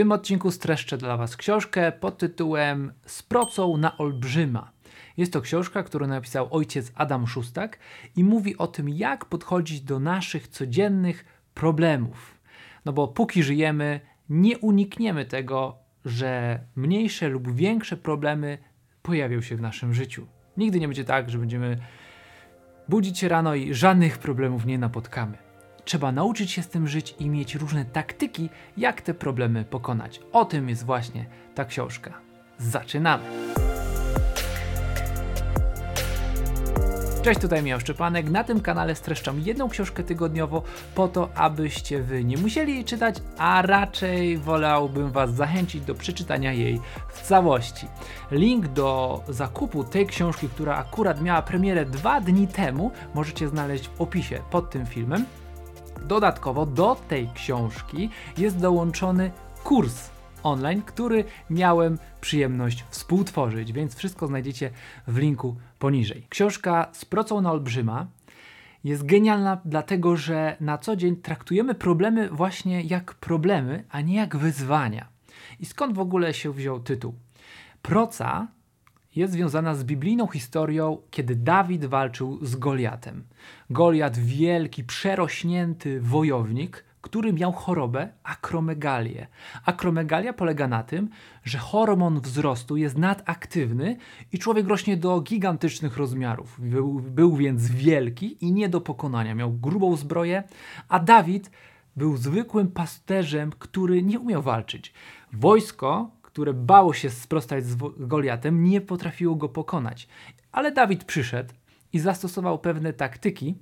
tym odcinku streszczę dla Was książkę pod tytułem Z procą na olbrzyma. Jest to książka, którą napisał ojciec Adam Szustak i mówi o tym, jak podchodzić do naszych codziennych problemów. No bo póki żyjemy, nie unikniemy tego, że mniejsze lub większe problemy pojawią się w naszym życiu. Nigdy nie będzie tak, że będziemy budzić się rano i żadnych problemów nie napotkamy. Trzeba nauczyć się z tym żyć i mieć różne taktyki, jak te problemy pokonać. O tym jest właśnie ta książka. Zaczynamy! Cześć, tutaj Miał Szczepanek. Na tym kanale streszczam jedną książkę tygodniowo po to, abyście wy nie musieli jej czytać, a raczej wolałbym was zachęcić do przeczytania jej w całości. Link do zakupu tej książki, która akurat miała premierę dwa dni temu, możecie znaleźć w opisie pod tym filmem. Dodatkowo do tej książki jest dołączony kurs online, który miałem przyjemność współtworzyć, więc wszystko znajdziecie w linku poniżej. Książka z procą na olbrzyma jest genialna, dlatego że na co dzień traktujemy problemy właśnie jak problemy, a nie jak wyzwania. I skąd w ogóle się wziął tytuł? Proca jest związana z biblijną historią, kiedy Dawid walczył z Goliatem. Goliat, wielki, przerośnięty wojownik, który miał chorobę akromegalię. Akromegalia polega na tym, że hormon wzrostu jest nadaktywny i człowiek rośnie do gigantycznych rozmiarów. Był, był więc wielki i nie do pokonania. Miał grubą zbroję, a Dawid był zwykłym pasterzem, który nie umiał walczyć. Wojsko, które bało się sprostać z Goliatem, nie potrafiło go pokonać. Ale Dawid przyszedł i zastosował pewne taktyki,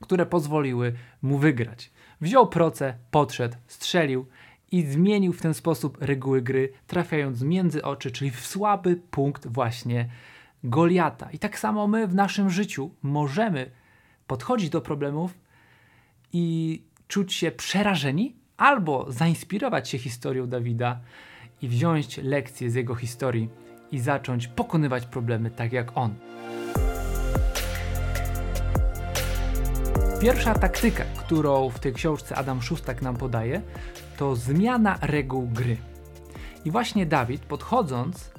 które pozwoliły mu wygrać. Wziął proce, podszedł, strzelił i zmienił w ten sposób reguły gry, trafiając między oczy, czyli w słaby punkt właśnie Goliata. I tak samo my w naszym życiu możemy podchodzić do problemów i czuć się przerażeni, albo zainspirować się historią Dawida i wziąć lekcje z jego historii i zacząć pokonywać problemy tak jak on. Pierwsza taktyka, którą w tej książce Adam Szustak nam podaje, to zmiana reguł gry. I właśnie Dawid, podchodząc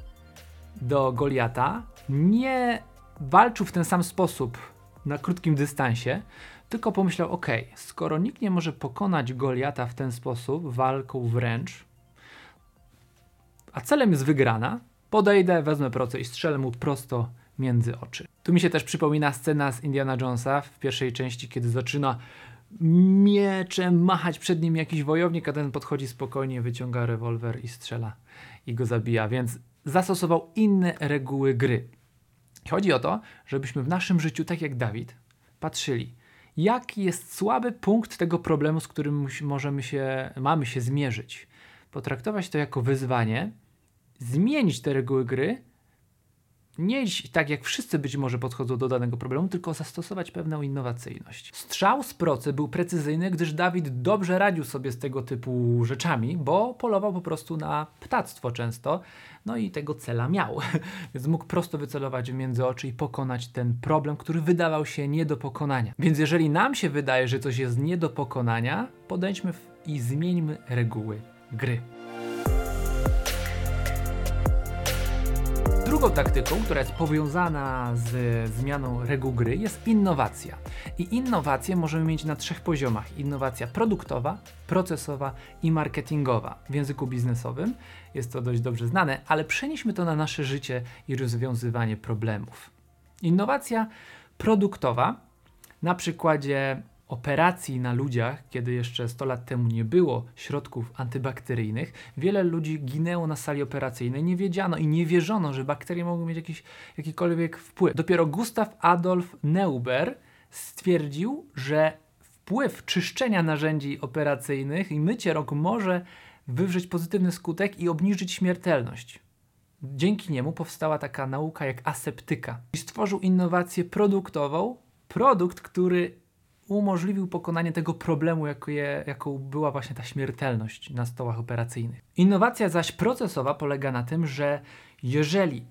do Goliata, nie walczył w ten sam sposób na krótkim dystansie, tylko pomyślał: OK, skoro nikt nie może pokonać Goliata w ten sposób, walką wręcz, a celem jest wygrana, podejdę, wezmę proces i strzelę mu prosto między oczy. Tu mi się też przypomina scena z Indiana Jonesa w pierwszej części, kiedy zaczyna mieczem machać przed nim jakiś wojownik, a ten podchodzi spokojnie, wyciąga rewolwer i strzela i go zabija, więc zastosował inne reguły gry. Chodzi o to, żebyśmy w naszym życiu, tak jak Dawid, patrzyli, jaki jest słaby punkt tego problemu, z którym możemy się, mamy się zmierzyć. Potraktować to jako wyzwanie, zmienić te reguły gry nie tak jak wszyscy być może podchodzą do danego problemu, tylko zastosować pewną innowacyjność. Strzał z procy był precyzyjny, gdyż Dawid dobrze radził sobie z tego typu rzeczami, bo polował po prostu na ptactwo często, no i tego cela miał, więc mógł prosto wycelować między oczy i pokonać ten problem, który wydawał się nie do pokonania. Więc jeżeli nam się wydaje, że coś jest nie do pokonania, podejdźmy i zmieńmy reguły gry. Drugą taktyką, która jest powiązana z zmianą reguł gry, jest innowacja. I innowacje możemy mieć na trzech poziomach: innowacja produktowa, procesowa i marketingowa. W języku biznesowym jest to dość dobrze znane, ale przenieśmy to na nasze życie i rozwiązywanie problemów. Innowacja produktowa na przykładzie operacji na ludziach, kiedy jeszcze 100 lat temu nie było środków antybakteryjnych, wiele ludzi ginęło na sali operacyjnej. Nie wiedziano i nie wierzono, że bakterie mogą mieć jakiś, jakikolwiek wpływ. Dopiero Gustav Adolf Neuber stwierdził, że wpływ czyszczenia narzędzi operacyjnych i mycie rąk może wywrzeć pozytywny skutek i obniżyć śmiertelność. Dzięki niemu powstała taka nauka jak aseptyka. I stworzył innowację produktową, produkt, który umożliwił pokonanie tego problemu, je, jaką była właśnie ta śmiertelność na stołach operacyjnych. Innowacja zaś procesowa polega na tym, że jeżeli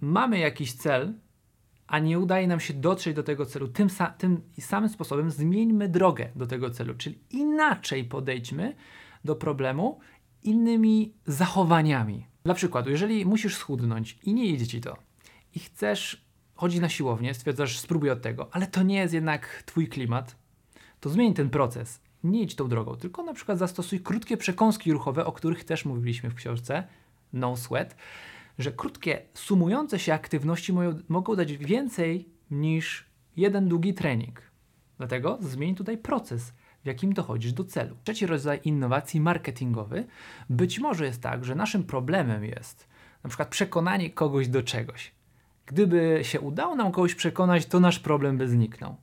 mamy jakiś cel, a nie udaje nam się dotrzeć do tego celu tym, sa tym samym sposobem, zmieńmy drogę do tego celu, czyli inaczej podejdźmy do problemu innymi zachowaniami. Dla przykładu, jeżeli musisz schudnąć i nie idzie ci to i chcesz chodzić na siłownię, stwierdzasz, spróbuj od tego, ale to nie jest jednak twój klimat, to zmień ten proces. Nie idź tą drogą, tylko na przykład zastosuj krótkie przekąski ruchowe, o których też mówiliśmy w książce No Sweat, że krótkie, sumujące się aktywności mogą dać więcej niż jeden długi trening. Dlatego zmień tutaj proces, w jakim dochodzisz do celu. Trzeci rodzaj innowacji marketingowy być może jest tak, że naszym problemem jest na przykład przekonanie kogoś do czegoś. Gdyby się udało nam kogoś przekonać, to nasz problem by zniknął.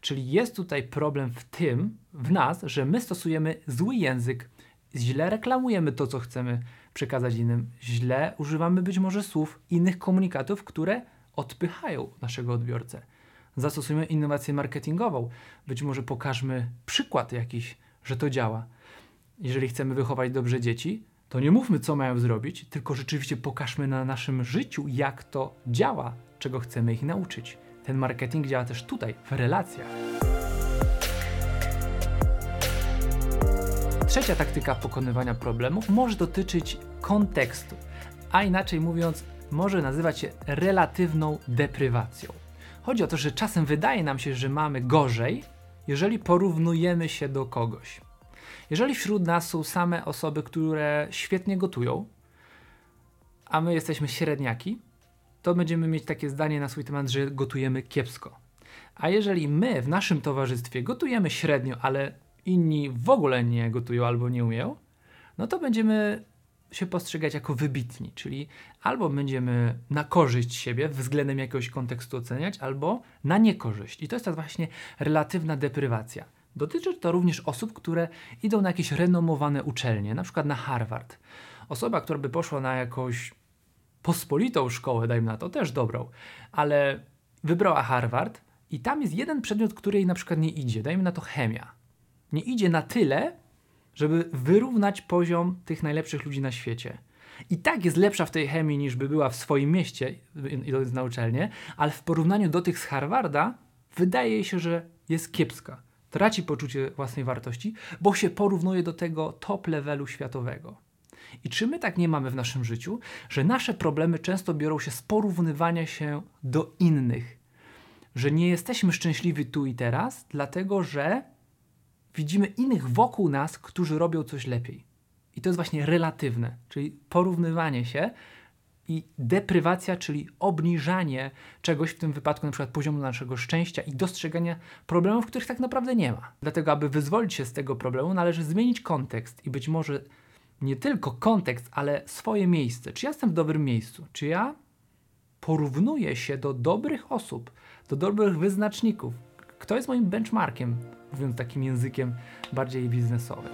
Czyli jest tutaj problem w tym, w nas, że my stosujemy zły język, źle reklamujemy to, co chcemy przekazać innym, źle używamy być może słów, innych komunikatów, które odpychają naszego odbiorcę. Zastosujmy innowację marketingową, być może pokażmy przykład jakiś, że to działa. Jeżeli chcemy wychować dobrze dzieci, to nie mówmy, co mają zrobić, tylko rzeczywiście pokażmy na naszym życiu, jak to działa, czego chcemy ich nauczyć. Ten marketing działa też tutaj, w relacjach. Trzecia taktyka pokonywania problemów może dotyczyć kontekstu, a inaczej mówiąc, może nazywać się relatywną deprywacją. Chodzi o to, że czasem wydaje nam się, że mamy gorzej, jeżeli porównujemy się do kogoś. Jeżeli wśród nas są same osoby, które świetnie gotują, a my jesteśmy średniaki, to będziemy mieć takie zdanie na swój temat, że gotujemy kiepsko. A jeżeli my w naszym towarzystwie gotujemy średnio, ale inni w ogóle nie gotują albo nie umieją, no to będziemy się postrzegać jako wybitni, czyli albo będziemy na korzyść siebie względem jakiegoś kontekstu oceniać, albo na niekorzyść. I to jest ta właśnie relatywna deprywacja. Dotyczy to również osób, które idą na jakieś renomowane uczelnie, na przykład na Harvard. Osoba, która by poszła na jakąś pospolitą szkołę, dajmy na to, też dobrą, ale wybrała Harvard i tam jest jeden przedmiot, który jej na przykład nie idzie, dajmy na to chemia. Nie idzie na tyle, żeby wyrównać poziom tych najlepszych ludzi na świecie. I tak jest lepsza w tej chemii niż by była w swoim mieście, idąc na uczelnię, ale w porównaniu do tych z Harvarda wydaje się, że jest kiepska. Traci poczucie własnej wartości, bo się porównuje do tego top levelu światowego. I czy my tak nie mamy w naszym życiu, że nasze problemy często biorą się z porównywania się do innych? Że nie jesteśmy szczęśliwi tu i teraz, dlatego że widzimy innych wokół nas, którzy robią coś lepiej. I to jest właśnie relatywne, czyli porównywanie się i deprywacja, czyli obniżanie czegoś, w tym wypadku na przykład poziomu naszego szczęścia i dostrzegania problemów, których tak naprawdę nie ma. Dlatego, aby wyzwolić się z tego problemu, należy zmienić kontekst i być może nie tylko kontekst, ale swoje miejsce. Czy ja jestem w dobrym miejscu? Czy ja porównuję się do dobrych osób, do dobrych wyznaczników? Kto jest moim benchmarkiem? mówiąc takim językiem bardziej biznesowym.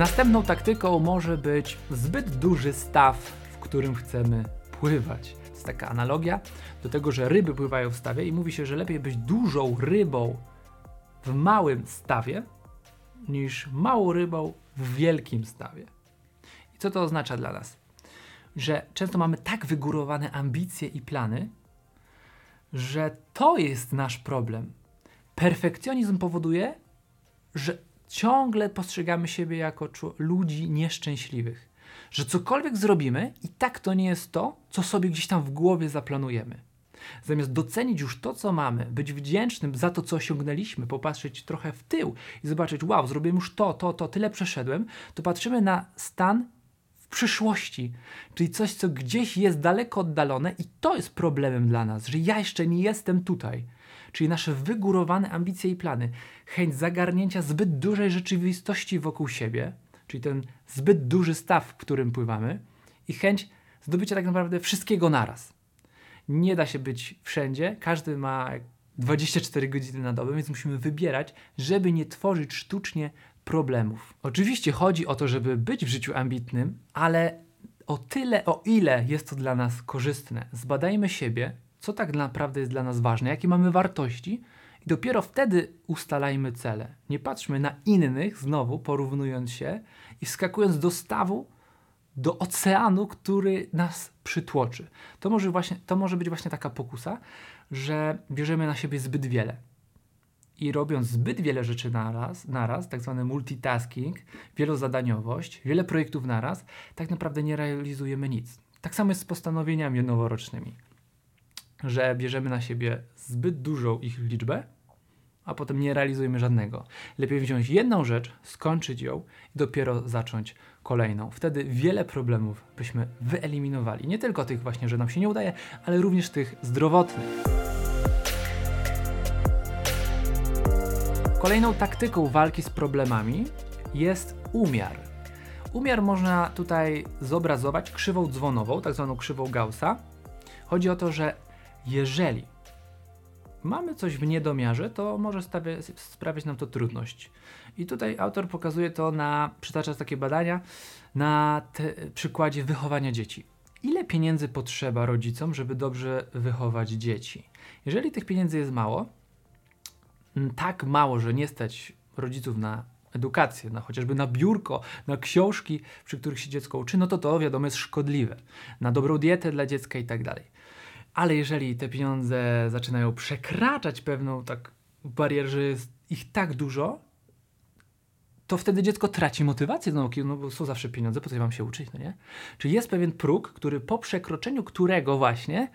Następną taktyką może być zbyt duży staw, w którym chcemy pływać. To jest taka analogia do tego, że ryby pływają w stawie i mówi się, że lepiej być dużą rybą w małym stawie niż małą rybą w wielkim stawie. I co to oznacza dla nas? Że często mamy tak wygórowane ambicje i plany, że to jest nasz problem. Perfekcjonizm powoduje, że ciągle postrzegamy siebie jako ludzi nieszczęśliwych. Że cokolwiek zrobimy, i tak to nie jest to, co sobie gdzieś tam w głowie zaplanujemy. Zamiast docenić już to, co mamy, być wdzięcznym za to, co osiągnęliśmy, popatrzeć trochę w tył i zobaczyć, wow, zrobiłem już to, to, to, tyle przeszedłem, to patrzymy na stan przyszłości, czyli coś, co gdzieś jest daleko oddalone i to jest problemem dla nas, że ja jeszcze nie jestem tutaj. Czyli nasze wygórowane ambicje i plany, chęć zagarnięcia zbyt dużej rzeczywistości wokół siebie, czyli ten zbyt duży staw, w którym pływamy, i chęć zdobycia tak naprawdę wszystkiego naraz. Nie da się być wszędzie, każdy ma 24 godziny na dobę, więc musimy wybierać, żeby nie tworzyć sztucznie problemów. Oczywiście chodzi o to, żeby być w życiu ambitnym, ale o tyle, o ile jest to dla nas korzystne. Zbadajmy siebie, co tak naprawdę jest dla nas ważne, jakie mamy wartości, i dopiero wtedy ustalajmy cele. Nie patrzmy na innych, znowu porównując się i wskakując do stawu, do oceanu, który nas przytłoczy. To może, właśnie, to może być właśnie taka pokusa, że bierzemy na siebie zbyt wiele i robiąc zbyt wiele rzeczy naraz, naraz, tak zwany multitasking, wielozadaniowość, wiele projektów naraz, tak naprawdę nie realizujemy nic. Tak samo jest z postanowieniami noworocznymi, że bierzemy na siebie zbyt dużą ich liczbę, a potem nie realizujemy żadnego. Lepiej wziąć jedną rzecz, skończyć ją i dopiero zacząć kolejną. Wtedy wiele problemów byśmy wyeliminowali. Nie tylko tych właśnie, że nam się nie udaje, ale również tych zdrowotnych. Kolejną taktyką walki z problemami jest umiar. Umiar można tutaj zobrazować krzywą dzwonową, tak zwaną krzywą Gaussa. Chodzi o to, że jeżeli mamy coś w niedomiarze, to może sprawiać nam to trudność. I tutaj autor pokazuje to na, przytacza takie badania, na przykładzie wychowania dzieci. Ile pieniędzy potrzeba rodzicom, żeby dobrze wychować dzieci? Jeżeli tych pieniędzy jest mało, tak mało, że nie stać rodziców na edukację, na chociażby na biurko, na książki, przy których się dziecko uczy, no to to wiadomo jest szkodliwe. Na dobrą dietę dla dziecka i tak dalej. Ale jeżeli te pieniądze zaczynają przekraczać pewną tak barierę, że jest ich tak dużo, to wtedy dziecko traci motywację do nauki, no bo są zawsze pieniądze, po co mam się uczyć, no nie? Czyli jest pewien próg, który po przekroczeniu którego właśnie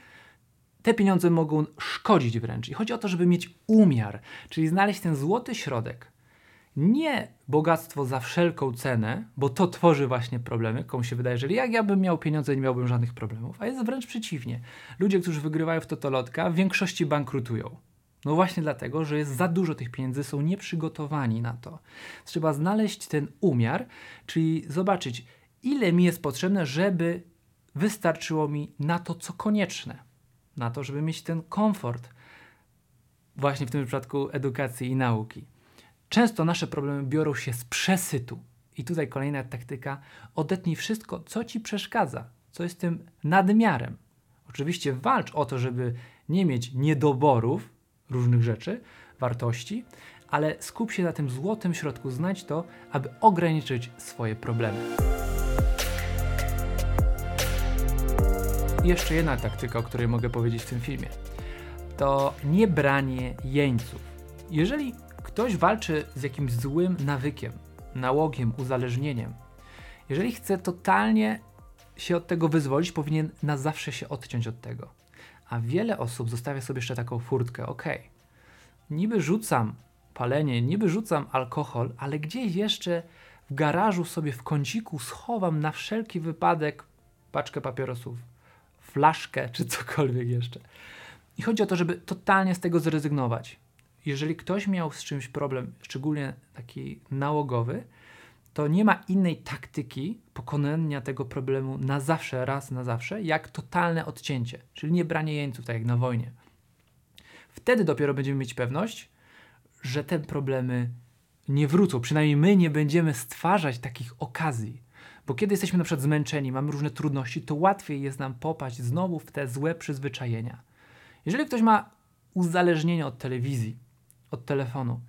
te pieniądze mogą szkodzić wręcz. I chodzi o to, żeby mieć umiar, czyli znaleźć ten złoty środek. Nie bogactwo za wszelką cenę, bo to tworzy właśnie problemy. Komu się wydaje, że jak ja bym miał pieniądze, nie miałbym żadnych problemów. A jest wręcz przeciwnie. Ludzie, którzy wygrywają w totolotka, w większości bankrutują. No właśnie dlatego, że jest za dużo tych pieniędzy, są nieprzygotowani na to. Trzeba znaleźć ten umiar, czyli zobaczyć, ile mi jest potrzebne, żeby wystarczyło mi na to, co konieczne na to, żeby mieć ten komfort, właśnie w tym przypadku edukacji i nauki. Często nasze problemy biorą się z przesytu. I tutaj kolejna taktyka: odetnij wszystko, co ci przeszkadza, co jest tym nadmiarem. Oczywiście walcz o to, żeby nie mieć niedoborów różnych rzeczy, wartości, ale skup się na tym złotym środku, znajdź to, aby ograniczyć swoje problemy. I jeszcze jedna taktyka, o której mogę powiedzieć w tym filmie. To nie branie jeńców. Jeżeli ktoś walczy z jakimś złym nawykiem, nałogiem, uzależnieniem, jeżeli chce totalnie się od tego wyzwolić, powinien na zawsze się odciąć od tego. A wiele osób zostawia sobie jeszcze taką furtkę, ok, niby rzucam palenie, niby rzucam alkohol, ale gdzieś jeszcze w garażu sobie w kąciku schowam na wszelki wypadek paczkę papierosów, flaszkę czy cokolwiek jeszcze. I chodzi o to, żeby totalnie z tego zrezygnować. Jeżeli ktoś miał z czymś problem, szczególnie taki nałogowy, to nie ma innej taktyki pokonania tego problemu na zawsze, raz na zawsze, jak totalne odcięcie, czyli nie branie jeńców, tak jak na wojnie. Wtedy dopiero będziemy mieć pewność, że te problemy nie wrócą. Przynajmniej my nie będziemy stwarzać takich okazji. Bo kiedy jesteśmy na przykład zmęczeni, mamy różne trudności, to łatwiej jest nam popaść znowu w te złe przyzwyczajenia. Jeżeli ktoś ma uzależnienie od telewizji, od telefonu,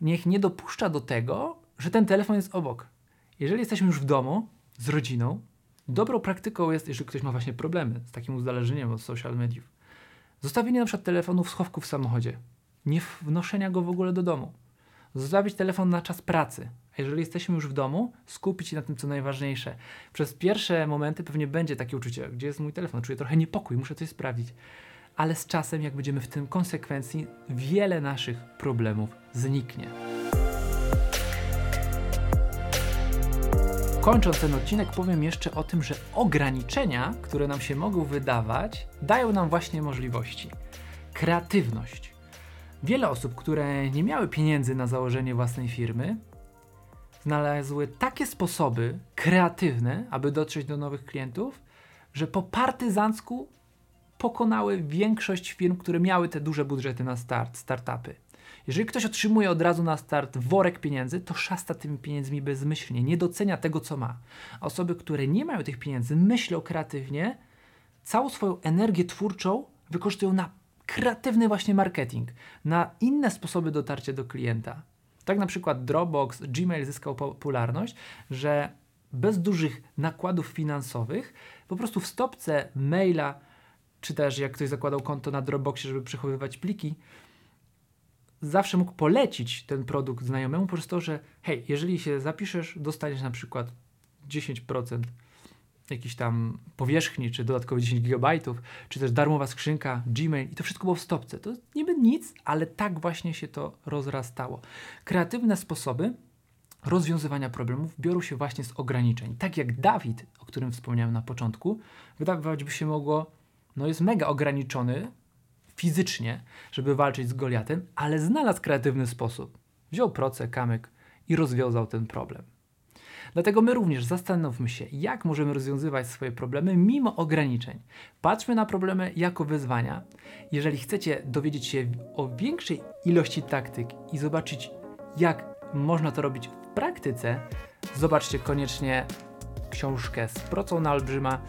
niech nie dopuszcza do tego, że ten telefon jest obok. Jeżeli jesteśmy już w domu z rodziną, dobrą praktyką jest, jeżeli ktoś ma właśnie problemy z takim uzależnieniem od social mediów, zostawienie na przykład telefonu w schowku w samochodzie, nie wnoszenia go w ogóle do domu. Zostawić telefon na czas pracy, jeżeli jesteśmy już w domu, skupić się na tym, co najważniejsze. Przez pierwsze momenty pewnie będzie takie uczucie, gdzie jest mój telefon, czuję trochę niepokój, muszę coś sprawdzić. Ale z czasem, jak będziemy w tym konsekwencji, wiele naszych problemów zniknie. Kończąc ten odcinek, powiem jeszcze o tym, że ograniczenia, które nam się mogą wydawać, dają nam właśnie możliwości. Kreatywność. Wiele osób, które nie miały pieniędzy na założenie własnej firmy, znalazły takie sposoby kreatywne, aby dotrzeć do nowych klientów, że po partyzancku pokonały większość firm, które miały te duże budżety na start, startupy. Jeżeli ktoś otrzymuje od razu na start worek pieniędzy, to szasta tymi pieniędzmi bezmyślnie, nie docenia tego, co ma. A osoby, które nie mają tych pieniędzy, myślą kreatywnie, całą swoją energię twórczą wykorzystują na kreatywny właśnie marketing, na inne sposoby dotarcia do klienta. Tak na przykład Dropbox, Gmail zyskał popularność, że bez dużych nakładów finansowych po prostu w stopce maila, czy też jak ktoś zakładał konto na Dropboxie, żeby przechowywać pliki, zawsze mógł polecić ten produkt znajomemu poprzez to, że hej, jeżeli się zapiszesz, dostaniesz na przykład 10% jakiejś tam powierzchni, czy dodatkowo 10 GB, czy też darmowa skrzynka, Gmail i to wszystko było w stopce. To niby nic, ale tak właśnie się to rozrastało. Kreatywne sposoby rozwiązywania problemów biorą się właśnie z ograniczeń. Tak jak Dawid, o którym wspomniałem na początku, wydawać by się mogło, no jest mega ograniczony fizycznie, żeby walczyć z Goliatem, ale znalazł kreatywny sposób. Wziął proce, kamyk i rozwiązał ten problem. Dlatego my również zastanówmy się, jak możemy rozwiązywać swoje problemy mimo ograniczeń. Patrzmy na problemy jako wyzwania. Jeżeli chcecie dowiedzieć się o większej ilości taktyk i zobaczyć, jak można to robić w praktyce, zobaczcie koniecznie książkę z procą na olbrzyma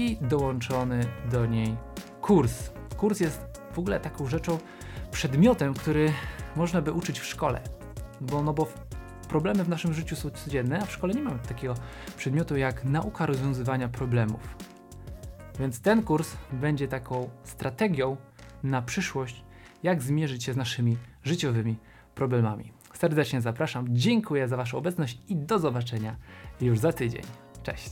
i dołączony do niej kurs. Kurs jest w ogóle taką rzeczą, przedmiotem, który można by uczyć w szkole. Bo, no bo problemy w naszym życiu są codzienne, a w szkole nie mamy takiego przedmiotu jak nauka rozwiązywania problemów. Więc ten kurs będzie taką strategią na przyszłość, jak zmierzyć się z naszymi życiowymi problemami. Serdecznie zapraszam, dziękuję za Waszą obecność i do zobaczenia już za tydzień. Cześć!